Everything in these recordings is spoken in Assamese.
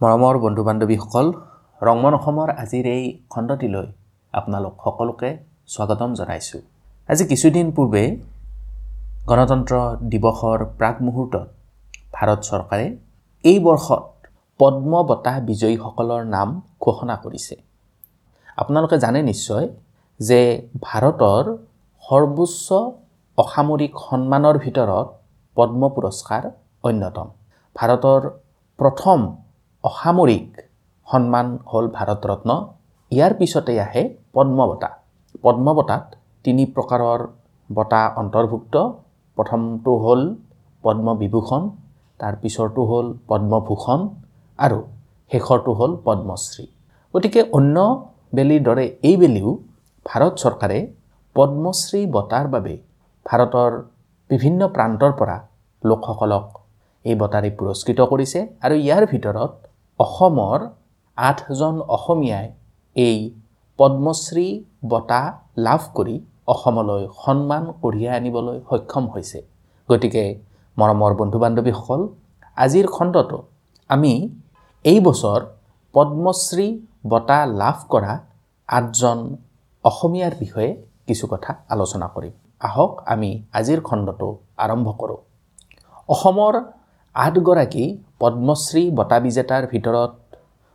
মৰমৰ বন্ধু বান্ধৱীসকল ৰংমন অসমৰ আজিৰ এই খণ্ডটিলৈ আপোনালোক সকলোকে স্বাগতম জনাইছোঁ। আজি কিছুদিন পূৰ্বে গণতন্ত্ৰ দিৱসৰ প্ৰাক মুহূৰ্তত ভাৰত চৰকাৰে এই বৰ্ষত পদ্ম বঁটা বিজয়ীসকলৰ নাম ঘোষণা কৰিছে। আপোনালোকে জানে নিশ্চয় যে ভাৰতৰ সৰ্বোচ্চ অসামৰিক সন্মানৰ ভিতৰত পদ্ম পুৰস্কাৰ অন্যতম। ভাৰতৰ প্ৰথম অসামৰিক সন্মান হ'ল ভাৰত ৰত্ন ইয়াৰ পিছতে আহে পদ্ম বঁটা পদ্ম বঁটাত তিনি প্ৰকাৰৰ বঁটা অন্তৰ্ভুক্ত। প্ৰথমটো হ'ল পদ্ম বিভূষণ তাৰ পিছৰটো হ'ল পদ্মভূষণ আৰু শেষৰটো হ'ল পদ্মশ্ৰী। গতিকে অন্য বেলিৰ দৰে এইবেলিও ভাৰত চৰকাৰে পদ্মশ্ৰী বঁটাৰ বাবে ভাৰতৰ বিভিন্ন প্ৰান্তৰ পৰা লোকসকলক এই বঁটাৰে পুৰস্কৃত কৰিছে আৰু ইয়াৰ ভিতৰত অসমৰ আঠজন অসমীয়াই এই পদ্মশ্ৰী বঁটা লাভ কৰি অসমলৈ সন্মান কঢ়িয়াই আনিবলৈ সক্ষম হৈছে। গতিকে মৰমৰ বন্ধু বান্ধৱীসকল আজিৰ খণ্ডটো আমি এই বছৰ পদ্মশ্ৰী বঁটা লাভ কৰা আঠজন অসমীয়াৰ বিষয়ে কিছু কথা আলোচনা কৰিম। আহক আমি আজিৰ খণ্ডটো আৰম্ভ কৰোঁ। অসমৰ আঠগৰাকী পদ্মশ্ৰী বঁটা বিজেতাৰ ভিতৰত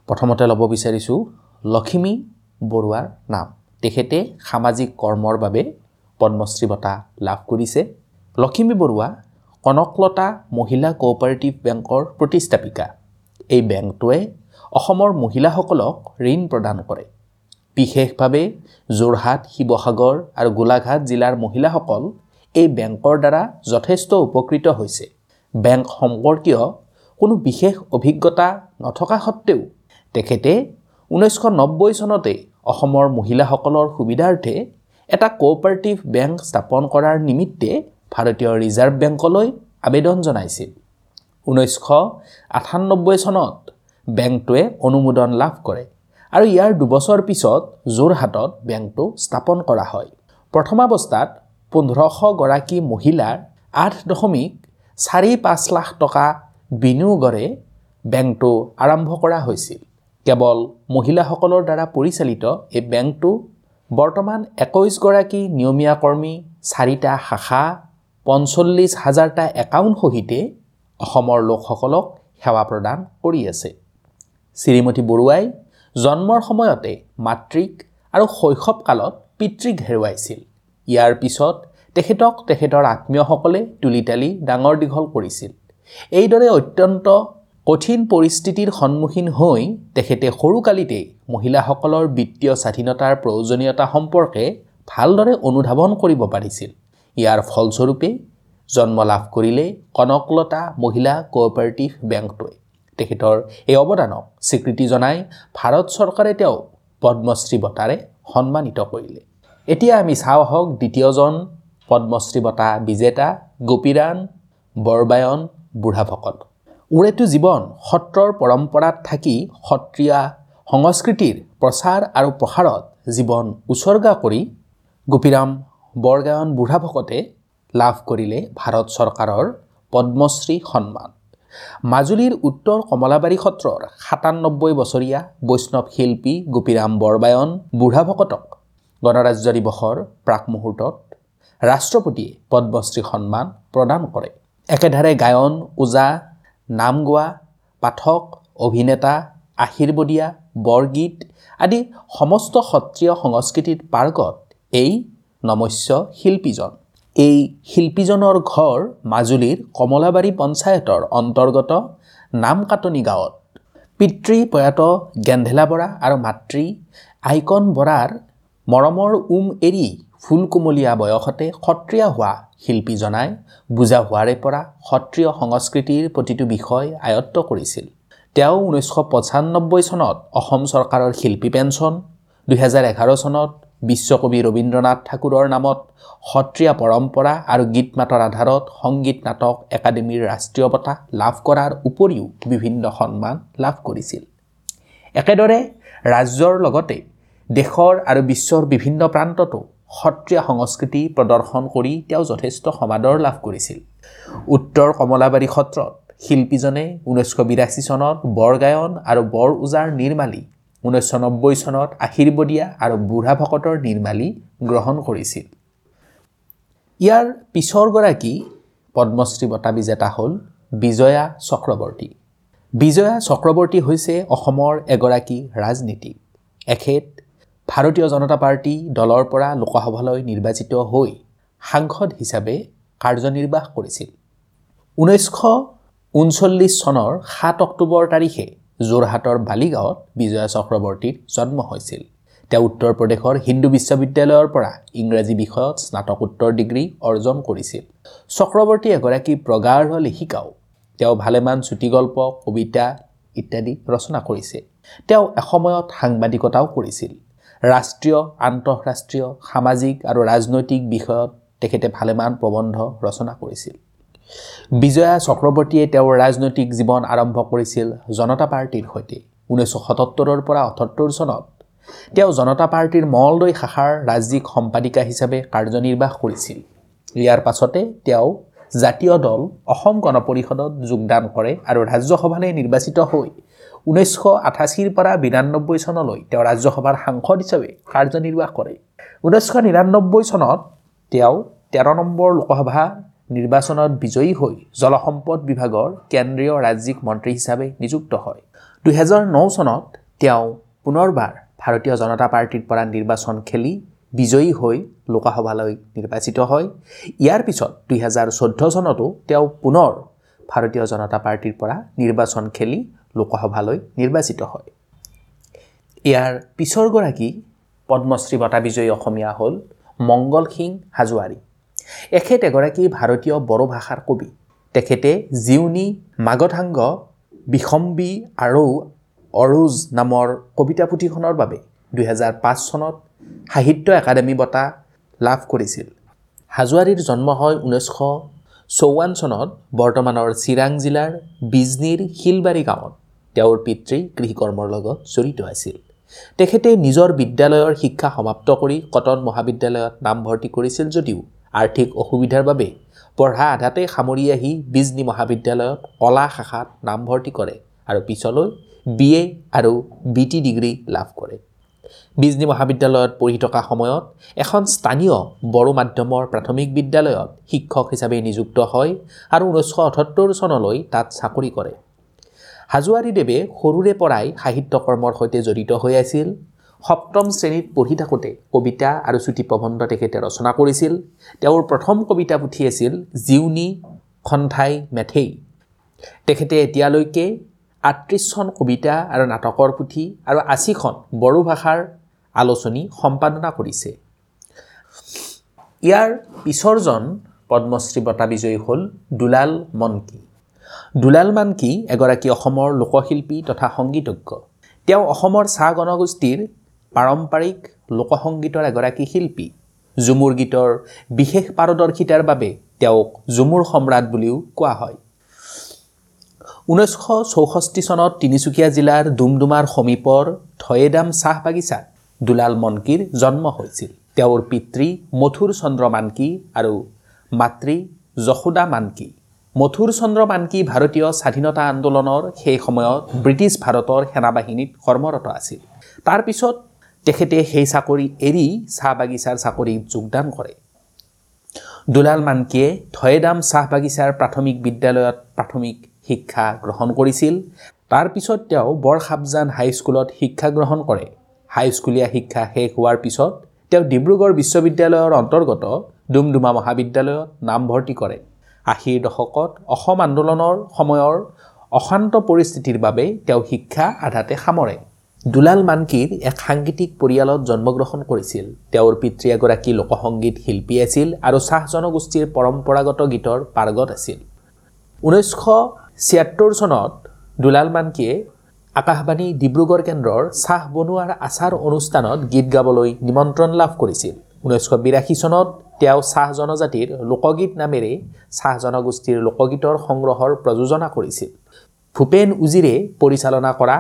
প্ৰথমতে ল'ব বিচাৰিছোঁ লখিমী বৰুৱাৰ নাম। তেখেতে সামাজিক কৰ্মৰ বাবে পদ্মশ্ৰী বঁটা লাভ কৰিছে। লখিমী বৰুৱা কনকলতা মহিলা কোঅপাৰেটিভ বেংকৰ প্ৰতিষ্ঠাপিকা। এই বেংকটোৱে অসমৰ মহিলাসকলক ঋণ প্ৰদান কৰে। বিশেষভাৱে যোৰহাট শিৱসাগৰ আৰু গোলাঘাট জিলাৰ মহিলাসকল এই বেংকৰ দ্বাৰা যথেষ্ট উপকৃত হৈছে। বেংক সম্পৰ্কীয় কোনো বিশেষ অভিজ্ঞতা নথকা সত্ত্বেও তেখেতে ঊনৈছশ নব্বৈ চনতে অসমৰ মহিলাসকলৰ সুবিধাৰ্থে এটা কোঅপাৰেটিভ বেংক স্থাপন কৰাৰ নিমিত্তে ভাৰতীয় ৰিজাৰ্ভ বেংকলৈ আবেদন জনাইছিল। ঊনৈছশ আঠান্নব্বৈ চনত বেংকটোৱে অনুমোদন লাভ কৰে আৰু ইয়াৰ দুবছৰ পিছত যোৰহাটত বেংকটো স্থাপন কৰা হয়। প্ৰথমাৱস্থাত পোন্ধৰশগৰাকী মহিলাৰ আঠ দশমিক চাৰি পাঁচ লাখ টকা বিনিয়োগৰে বেংকটো আৰম্ভ কৰা হৈছিল। কেৱল মহিলাসকলৰ দ্বাৰা পৰিচালিত এই বেংকটো বৰ্তমান একৈছগৰাকী নিয়মীয়া কৰ্মী চাৰিটা শাখা পঞ্চল্লিছ হাজাৰটা একাউণ্ট সহিতে অসমৰ লোকসকলক সেৱা প্ৰদান কৰি আছে। শ্ৰীমতী বৰুৱাই জন্মৰ সময়তে মাতৃক আৰু শৈশৱকালত পিতৃক হেৰুৱাইছিল। ইয়াৰ পিছত তেখেতক তেখেতৰ আত্মীয়সকলে তুলি তালি ডাঙৰ দীঘল কৰিছিল। এইদৰে অত্যন্ত কঠিন পৰিস্থিতিৰ সন্মুখীন হৈ তেখেতে সৰুকালিতেই মহিলাসকলৰ বিত্তীয় স্বাধীনতাৰ প্ৰয়োজনীয়তা সম্পৰ্কে ভালদৰে অনুধাৱন কৰিব পাৰিছিল। ইয়াৰ ফলস্বৰূপে জন্ম লাভ কৰিলে কনকলতা মহিলা কোঅপাৰেটিভ বেংকটোৱে তেখেতৰ এই অৱদানক স্বীকৃতি জনাই ভাৰত চৰকাৰে তেওঁক পদ্মশ্ৰী বঁটাৰে সন্মানিত কৰিলে। এতিয়া আমি চাওঁ আহক দ্বিতীয়জন পদ্মশ্ৰী বঁটা বিজেতা গোপীৰাণ বৰবায়ন বুঢ়াভকত উৰেটো জীৱন সত্ৰৰ পৰম্পৰাত থাকি সত্ৰীয়া সংস্কৃতিৰ প্ৰচাৰ আৰু প্ৰসাৰত জীৱন উচৰ্গা কৰি গোপীৰাম বৰগায়ন বুঢ়াভকতে লাভ কৰিলে ভাৰত চৰকাৰৰ পদ্মশ্ৰী সন্মান। মাজুলীৰ উত্তৰ কমলাবাৰী সত্ৰৰ সাতান্নব্বৈ বছৰীয়া বৈষ্ণৱ শিল্পী গোপীৰাম বৰবায়ন বুঢ়াভকতক গণৰাজ্য দিৱসৰ প্ৰাক মুহূৰ্তত ৰাষ্ট্ৰপতিয়ে পদ্মশ্ৰী সন্মান প্ৰদান কৰে। একেধাৰে গায়ন ওজা নাম গোৱা পাঠক অভিনেতা আশীৰ্বদীয়া বৰগীত আদি সমস্ত সত্ৰীয় সংস্কৃতিত পাৰ্গত এই নমস্য শিল্পীজন। এই শিল্পীজনৰ ঘৰ মাজুলীৰ কমলাবাৰী পঞ্চায়তৰ অন্তৰ্গত নামকাটনি গাঁৱত। পিতৃ প্ৰয়াত গেন্ধেলা বৰা আৰু মাতৃ আইকন বৰাৰ মৰমৰ উম এৰি ফুল কোমলীয়া বয়সতে সত্ৰীয়া হোৱা শিল্পীজনাই বুজা হোৱাৰে পৰা সত্ৰীয় সংস্কৃতিৰ প্ৰতিটো বিষয় আয়ত্ব কৰিছিল। তেওঁ ঊনৈছশ পঁচান্নব্বৈ চনত অসম চৰকাৰৰ শিল্পী পেঞ্চন দুহেজাৰ এঘাৰ চনত বিশ্বকবি ৰবীন্দ্ৰনাথ ঠাকুৰৰ নামত সত্ৰীয়া পৰম্পৰা আৰু গীত মাতৰ আধাৰত সংগীত নাটক একাডেমীৰ ৰাষ্ট্ৰীয় বঁটা লাভ কৰাৰ উপৰিও বিভিন্ন সন্মান লাভ কৰিছিল। একেদৰে ৰাজ্যৰ লগতে দেশৰ আৰু বিশ্বৰ বিভিন্ন প্ৰান্ততো সত্ৰীয়া সংস্কৃতি প্ৰদৰ্শন কৰি তেওঁ যথেষ্ট সমাদৰ লাভ কৰিছিল। উত্তৰ কমলাবাৰী সত্ৰত শিল্পীজনে ঊনৈছশ বিৰাশী চনত বৰগায়ন আৰু বৰ ওজাৰ নিৰ্মালী ঊনৈছশ নব্বৈ চনত আশীৰ্বদীয়া আৰু বুঢ়া ভকতৰ নিৰ্মালী গ্ৰহণ কৰিছিল। ইয়াৰ পিছৰগৰাকী পদ্মশ্ৰী বঁটা বিজেতা হ'ল বিজয়া চক্ৰৱৰ্তী। বিজয়া চক্ৰৱৰ্তী হৈছে অসমৰ এগৰাকী ৰাজনীতিক। এখেত ভাৰতীয় জনতা পাৰ্টী দলৰ পৰা লোকসভালৈ নিৰ্বাচিত হৈ সাংসদ হিচাপে কাৰ্যনিৰ্বাহ কৰিছিল। ঊনৈছশ ঊনচল্লিছ চনৰ সাত অক্টোবৰ তাৰিখে যোৰহাটৰ বালিগাঁৱত বিজয়া চক্ৰৱৰ্তীৰ জন্ম হৈছিল। তেওঁ উত্তৰ প্ৰদেশৰ হিন্দু বিশ্ববিদ্যালয়ৰ পৰা ইংৰাজী বিষয়ত স্নাতকোত্তৰ ডিগ্ৰী অৰ্জন কৰিছিল। চক্ৰৱৰ্তী এগৰাকী প্ৰগাঢ় লেখিকাও তেওঁ ভালেমান চুটিগল্প কবিতা ইত্যাদি ৰচনা কৰিছে। তেওঁ এসময়ত সাংবাদিকতাও কৰিছিল। ৰাষ্ট্ৰীয় আন্তঃৰাষ্ট্ৰীয় সামাজিক আৰু ৰাজনৈতিক বিষয়ত তেখেতে ভালেমান প্ৰবন্ধ ৰচনা কৰিছিল। বিজয়া চক্ৰৱৰ্তীয়ে তেওঁৰ ৰাজনৈতিক জীৱন আৰম্ভ কৰিছিল জনতা পাৰ্টীৰ সৈতে। ঊনৈছশ সতত্তৰৰ পৰা অঠসত্তৰ চনত তেওঁ জনতা পাৰ্টীৰ মলদৈ শাখাৰ ৰাজ্যিক সম্পাদিকা হিচাপে কাৰ্যনিৰ্বাহ কৰিছিল। ইয়াৰ পাছতে তেওঁ জাতীয় দল অসম গণ পৰিষদত যোগদান কৰে আৰু ৰাজ্যসভালৈ নিৰ্বাচিত হৈ ঊনৈছশ আঠাশীৰ পৰা বিৰান্নব্বৈ চনলৈ তেওঁ ৰাজ্যসভাৰ সাংসদ হিচাপে কাৰ্যনিৰ্বাহ কৰে। ঊনৈছশ নিৰান্নব্বৈ চনত তেওঁ তেৰ নম্বৰ লোকসভা নিৰ্বাচনত বিজয়ী হৈ জলসম্পদ বিভাগৰ কেন্দ্ৰীয় ৰাজ্যিক মন্ত্ৰী হিচাপে নিযুক্ত হয়। দুহেজাৰ ন চনত তেওঁ পুনৰবাৰ ভাৰতীয় জনতা পাৰ্টীৰ পৰা নিৰ্বাচন খেলি বিজয়ী হৈ লোকসভালৈ নিৰ্বাচিত হয়। ইয়াৰ পিছত দুহেজাৰ চৈধ্য চনতো তেওঁ পুনৰ ভাৰতীয় জনতা পাৰ্টীৰ পৰা নিৰ্বাচন খেলি লোকসভালৈ নিৰ্বাচিত হয়। ইয়াৰ পিছৰগৰাকী পদ্মশ্ৰী বঁটা বিজয়ী অসমীয়া হ'ল মংগল সিং হাজোৱাৰী। এখেত এগৰাকী ভাৰতীয় বড়ো ভাষাৰ কবি। তেখেতে জিউনী মাগধাংগ বিসম্বী আৰু অৰুজ নামৰ কবিতা পুথিখনৰ বাবে দুহেজাৰ পাঁচ চনত সাহিত্য একাডেমী বঁটা লাভ কৰিছিল। হাজোৱাৰীৰ জন্ম হয় ঊনৈছশ চৌৱন্ন চনত বৰ্তমানৰ চিৰাং জিলাৰ বিজনীৰ শিলবাৰী গাঁৱত। তেওঁৰ পিতৃ কৃষিকৰ্মৰ লগত জড়িত আছিল। তেখেতে নিজৰ বিদ্যালয়ৰ শিক্ষা সমাপ্ত কৰি কটন মহাবিদ্যালয়ত নামভৰ্তি কৰিছিল যদিও আৰ্থিক অসুবিধাৰ বাবে পঢ়া আধাতে সামৰি আহি বিজনী মহাবিদ্যালয়ত কলা শাখাত নামভৰ্তি কৰে আৰু পিছলৈ বি এ আৰু বি টি ডিগ্ৰী লাভ কৰে। বিজনী মহাবিদ্যালয়ত পঢ়ি থকা সময়ত এখন স্থানীয় বড়ো মাধ্যমৰ প্ৰাথমিক বিদ্যালয়ত শিক্ষক হিচাপে নিযুক্ত হয় আৰু ঊনৈছশ আঠসত্তৰ চনলৈ তাত চাকৰি কৰে। হাজোৱাৰীদেৱে সৰুৰে পৰাই সাহিত্য কৰ্মৰ সৈতে জড়িত হৈ আছিল। সপ্তম শ্ৰেণীত পঢ়ি থাকোঁতে কবিতা আৰু চুটি প্ৰবন্ধ তেখেতে ৰচনা কৰিছিল। তেওঁৰ প্ৰথম কবিতা পুথি আছিল জিউনী খন্থাই মেথেই তেখেতে এতিয়ালৈকে আঠত্ৰিছখন কবিতা আৰু নাটকৰ পুথি আৰু আশীখন বড়ো ভাষাৰ আলোচনী সম্পাদনা কৰিছে। ইয়াৰ পিছৰজন পদ্মশ্ৰী বঁটা বিজয়ী হ'ল দুলাল মনকি। দুলাল মানকি এগৰাকী অসমৰ লোকশিল্পী তথা সংগীতজ্ঞ। তেওঁ অসমৰ চাহ জনগোষ্ঠীৰ পাৰম্পৰিক লোকসংগীতৰ এগৰাকী শিল্পী। ঝুমুৰ গীতৰ বিশেষ পাৰদৰ্শিতাৰ বাবে তেওঁক ঝুমুৰ সম্ৰাট বুলিও কোৱা হয়। ঊনৈছশ চৌষষ্ঠি চনত তিনিচুকীয়া জিলাৰ ডুমডুমাৰ সমীপৰ থয়েদাম চাহ বাগিচাত দুলাল মনকিৰ জন্ম হৈছিল। তেওঁৰ পিতৃ মথুৰ চন্দ্ৰ মানকী আৰু মাতৃ যশোদা মানকী। মথুৰ চন্দ্ৰ মানকী ভাৰতীয় স্বাধীনতা আন্দোলনৰ সেই সময়ত ব্ৰিটিছ ভাৰতৰ সেনাবাহিনীত কৰ্মৰত আছিল। তাৰপিছত তেখেতে সেই চাকৰি এৰি চাহ বাগিচাৰ চাকৰিত যোগদান কৰে। দুলাল মানকীয়ে থয়েদাম চাহ বাগিচাৰ প্ৰাথমিক বিদ্যালয়ত প্ৰাথমিক শিক্ষা গ্ৰহণ কৰিছিল। তাৰপিছত তেওঁ বৰসাবজান হাইস্কুলত শিক্ষা গ্ৰহণ কৰে। হাইস্কুলীয়া শিক্ষা শেষ হোৱাৰ পিছত তেওঁ ডিব্ৰুগড় বিশ্ববিদ্যালয়ৰ অন্তৰ্গত ডুমডুমা মহাবিদ্যালয়ত নামভৰ্তি কৰে। আশীৰ দশকত অসম আন্দোলনৰ সময়ৰ অশান্ত পৰিস্থিতিৰ বাবে তেওঁ শিক্ষা আধাতে সামৰে। দুলাল মানকীৰ এক সাংগীতিক পৰিয়ালত জন্মগ্ৰহণ কৰিছিল। তেওঁৰ পিতৃ এগৰাকী লোকসংগীত শিল্পী আছিল আৰু চাহ জনগোষ্ঠীৰ পৰম্পৰাগত গীতৰ পাৰ্গত আছিল। ঊনৈছশ ছিয়াত্তৰ চনত দুলাল মানকীয়ে আকাশবাণী ডিব্ৰুগড় কেন্দ্ৰৰ চাহ বনোৱাৰ আচাৰ অনুষ্ঠানত গীত গাবলৈ নিমন্ত্ৰণ লাভ কৰিছিল। ঊনৈছশ বিৰাশী চনত তেওঁ চাহ জনজাতিৰ লোকগীত নামেৰে চাহ জনগোষ্ঠীৰ লোকগীতৰ সংগ্ৰহৰ প্ৰযোজনা কৰিছিল। ভূপেন উজিৰে পৰিচালনা কৰা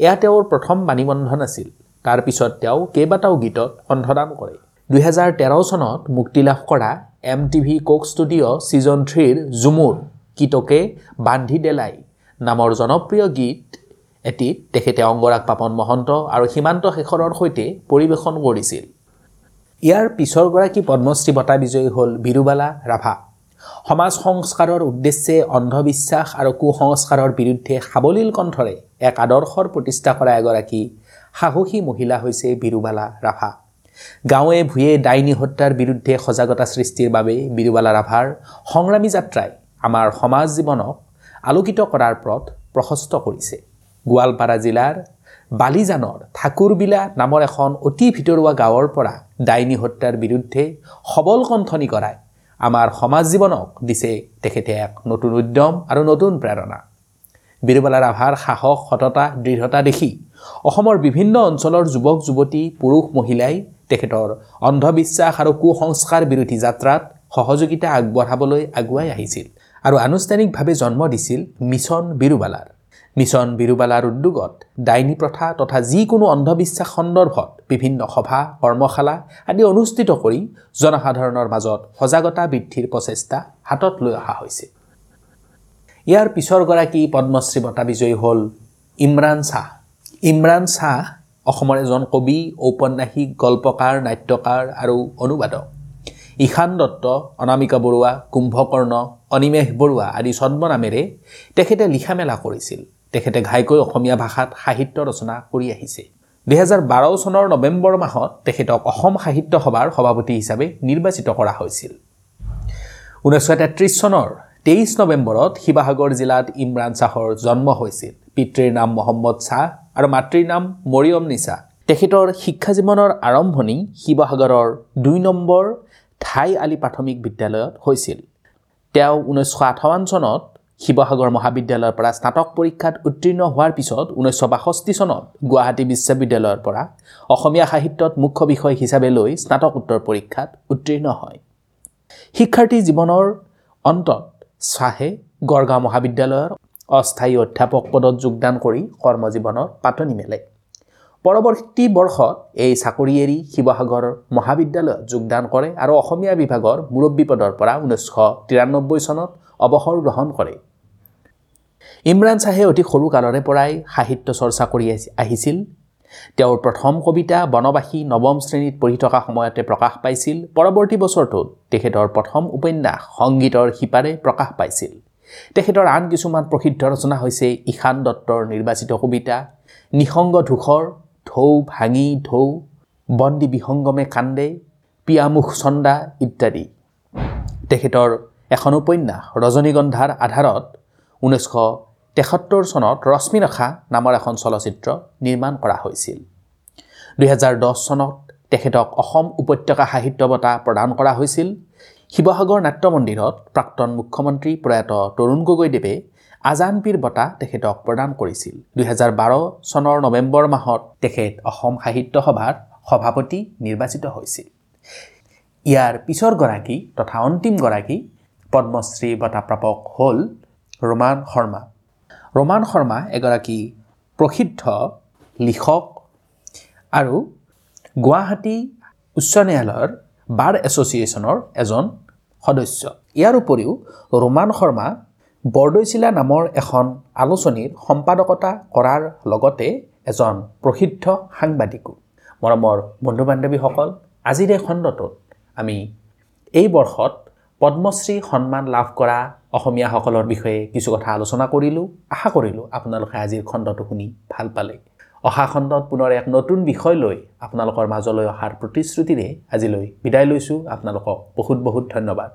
এয়া তেওঁৰ প্ৰথম বাণীবন্ধন আছিল। তাৰপিছত তেওঁ কেইবাটাও গীতত কণ্ঠদান কৰে। দুহেজাৰ তেৰ চনত মুক্তি লাভ কৰা M T V Coke studio' season থ্ৰীৰ ঝুমুৰ কিটকে বান্ধি দেলাই নামৰ জনপ্ৰিয় গীত এটিত তেখেতে অংগৰাগ পাপন মহন্ত আৰু সীমান্ত শেখৰৰ সৈতে পৰিৱেশন কৰিছিল। ইয়াৰ পিছৰগৰাকী পদ্মশ্ৰী বঁটা বিজয়ী হ'ল বিৰুবালা ৰাভা। সমাজ সংস্কাৰৰ উদ্দেশ্যে অন্ধবিশ্বাস আৰু কুসংস্কাৰৰ বিৰুদ্ধে সাৱলীল কণ্ঠৰে এক আদৰ্শৰ প্ৰতিষ্ঠা কৰা এগৰাকী সাহসী মহিলা হৈছে বিৰুবালা ৰাভা। গাঁৱে ভূঞে ডাইনী হত্যাৰ বিৰুদ্ধে সজাগতা সৃষ্টিৰ বাবে বিৰুবালা ৰাভাৰ সংগ্ৰামী যাত্ৰাই আমাৰ সমাজ জীৱনক আলোকিত কৰাৰ পথ প্ৰশস্ত কৰিছে। গোৱালপাৰা জিলাৰ বালিজানৰ ঠাকুৰবিলা নামৰ এখন অতি ভিতৰুৱা গাঁৱৰ পৰা ডাইনী হত্যাৰ বিৰুদ্ধে সবল কণ্ঠনি কৰাই আমাৰ সমাজ জীৱনক দিছে তেখেতে এক নতুন উদ্যম আৰু নতুন প্ৰেৰণা। বীৰবালা ৰাভাৰ সাহস সততা দৃঢ়তা দেখি অসমৰ বিভিন্ন অঞ্চলৰ যুৱক যুৱতী পুৰুষ মহিলাই তেখেতৰ অন্ধবিশ্বাস আৰু কুসংস্কাৰ বিৰোধী যাত্ৰাত সহযোগিতা আগবঢ়াবলৈ আগুৱাই আহিছিল আৰু আনুষ্ঠানিকভাৱে জন্ম দিছিল মিছন বিৰুবালাৰ। মিছন বিৰুবালাৰ উদ্যোগত ডাইনী প্ৰথা তথা যিকোনো অন্ধবিশ্বাস সন্দৰ্ভত বিভিন্ন সভা কৰ্মশালা আদি অনুষ্ঠিত কৰি জনসাধাৰণৰ মাজত সজাগতা বৃদ্ধিৰ প্ৰচেষ্টা হাতত লৈ অহা হৈছে। ইয়াৰ পিছৰগৰাকী পদ্মশ্ৰী বঁটা বিজয়ী হ'ল ইমৰাণ শ্বাহ। ইমৰাণ শ্বাহ অসমৰ এজন কবি ঔপন্যাসিক গল্পকাৰ নাট্যকাৰ আৰু অনুবাদক। ঈশান দত্ত অনামিকা বৰুৱা কুম্ভকৰ্ণ অনিমেষ বৰুৱা আদি ছদ্মনামেৰে তেখেতে লিখা মেলা কৰিছিল। তেখেতে ঘাইকৈ অসমীয়া ভাষাত সাহিত্য ৰচনা কৰি আহিছে। দুহেজাৰ বাৰ চনৰ নৱেম্বৰ মাহত তেখেতক অসম সাহিত্য সভাৰ সভাপতি হিচাপে নিৰ্বাচিত কৰা হৈছিল। ঊনৈছশ তেত্ৰিছ চনৰ তেইছ নৱেম্বৰত শিৱসাগৰ জিলাত ইমৰাণ শ্বাহৰ জন্ম হৈছিল। পিতৃৰ নাম মহম্মদ শ্বাহ আৰু মাতৃৰ নাম মৰিয়ম নিছা। তেখেতৰ শিক্ষা জীৱনৰ আৰম্ভণি শিৱসাগৰৰ দুই নম্বৰ ঠাই আলি প্ৰাথমিক বিদ্যালয়ত হৈছিল। তেওঁ ঊনৈছশ আঠাৱন্ন চনত শিৱসাগৰ মহাবিদ্যালয়ৰ পৰা স্নাতক পৰীক্ষাত উত্তীৰ্ণ হোৱাৰ পিছত ঊনৈছশ বাষষ্ঠি চনত গুৱাহাটী বিশ্ববিদ্যালয়ৰ পৰা অসমীয়া সাহিত্যত মুখ্য বিষয় হিচাপে লৈ স্নাতকোত্তৰ পৰীক্ষাত উত্তীৰ্ণ হয়। শিক্ষাৰ্থী জীৱনৰ অন্তত শ্বাহে গড়গাঁও মহাবিদ্যালয়ৰ অস্থায়ী অধ্যাপক পদত যোগদান কৰি কৰ্মজীৱনৰ পাতনি মেলে। পৰৱৰ্তী বৰ্ষত এই চাকৰি এৰি শিৱসাগৰ মহাবিদ্যালয়ত যোগদান কৰে আৰু অসমীয়া বিভাগৰ মুৰব্বী পদৰ পৰা ঊনৈছশ তিৰান্নব্বৈ চনত অৱসৰ গ্ৰহণ কৰে। ইমৰাণ শ্বাহে অতি সৰু কালৰে পৰাই সাহিত্য চৰ্চা কৰি আহিছিল। তেওঁৰ প্ৰথম কবিতা বনবাসী নৱম শ্ৰেণীত পঢ়ি থকা সময়তে প্ৰকাশ পাইছিল। পৰৱৰ্তী বছৰটোত তেখেতৰ প্ৰথম উপন্যাস সংগীতৰ শিপাৰে প্ৰকাশ পাইছিল। তেখেতৰ আন কিছুমান প্ৰসিদ্ধ ৰচনা হৈছে ঈশান দত্তৰ নিৰ্বাচিত কবিতা নিসংগ ধূসৰ ঢৌ ভাঙি ঢৌ বন্দী বিসংগমে কান্দে পিয়ামুখ চন্দা ইত্যাদি। তেখেতৰ এখন উপন্যাস ৰজনীগন্ধাৰ আধাৰত ঊনৈছশ তেসত্তৰ চনত ৰশ্মিৰেখা নামৰ এখন চলচ্চিত্ৰ নিৰ্মাণ কৰা হৈছিল। দুহেজাৰ দহ চনত তেখেতক অসম উপত্যকা সাহিত্য বঁটা প্ৰদান কৰা হৈছিল। শিৱসাগৰ নাট্য মন্দিৰত প্ৰাক্তন মুখ্যমন্ত্ৰী প্ৰয়াত তৰুণ গগৈদেৱে আজানপীৰ বঁটা তেখেতক প্ৰদান কৰিছিল। দুহেজাৰ বাৰ চনৰ নৱেম্বৰ মাহত তেখেত অসম সাহিত্য সভাৰ সভাপতি নিৰ্বাচিত হৈছিল। ইয়াৰ পিছৰগৰাকী তথা অন্তিমগৰাকী পদ্মশ্ৰী বঁটা প্ৰাপক হ'ল ৰোমান শৰ্মা। ৰোমান শৰ্মা এগৰাকী প্ৰসিদ্ধ লিখক আৰু গুৱাহাটী উচ্চ ন্যায়ালয়ৰ বাৰ এছ'চিয়েশ্যনৰ এজন সদস্য। ইয়াৰ উপৰিও ৰোমান শৰ্মা বৰদৈচিলা নামৰ এখন আলোচনীৰ সম্পাদকতা কৰাৰ লগতে এজন প্ৰসিদ্ধ সাংবাদিকো। মৰমৰ বন্ধু বান্ধৱীসকল আজিৰ এই খণ্ডটোত আমি এই বৰ্ষত পদ্মশ্ৰী সন্মান লাভ কৰা অসমীয়াসকলৰ বিষয়ে কিছু কথা আলোচনা কৰিলোঁ। আশা কৰিলোঁ আপোনালোকে আজিৰ খণ্ডটো শুনি ভাল পালে। অহা খণ্ডত পুনৰ এক নতুন বিষয় লৈ আপোনালোকৰ মাজলৈ অহাৰ প্ৰতিশ্ৰুতিৰে আজিলৈ বিদায় লৈছোঁ। আপোনালোকক বহুত বহুত ধন্যবাদ।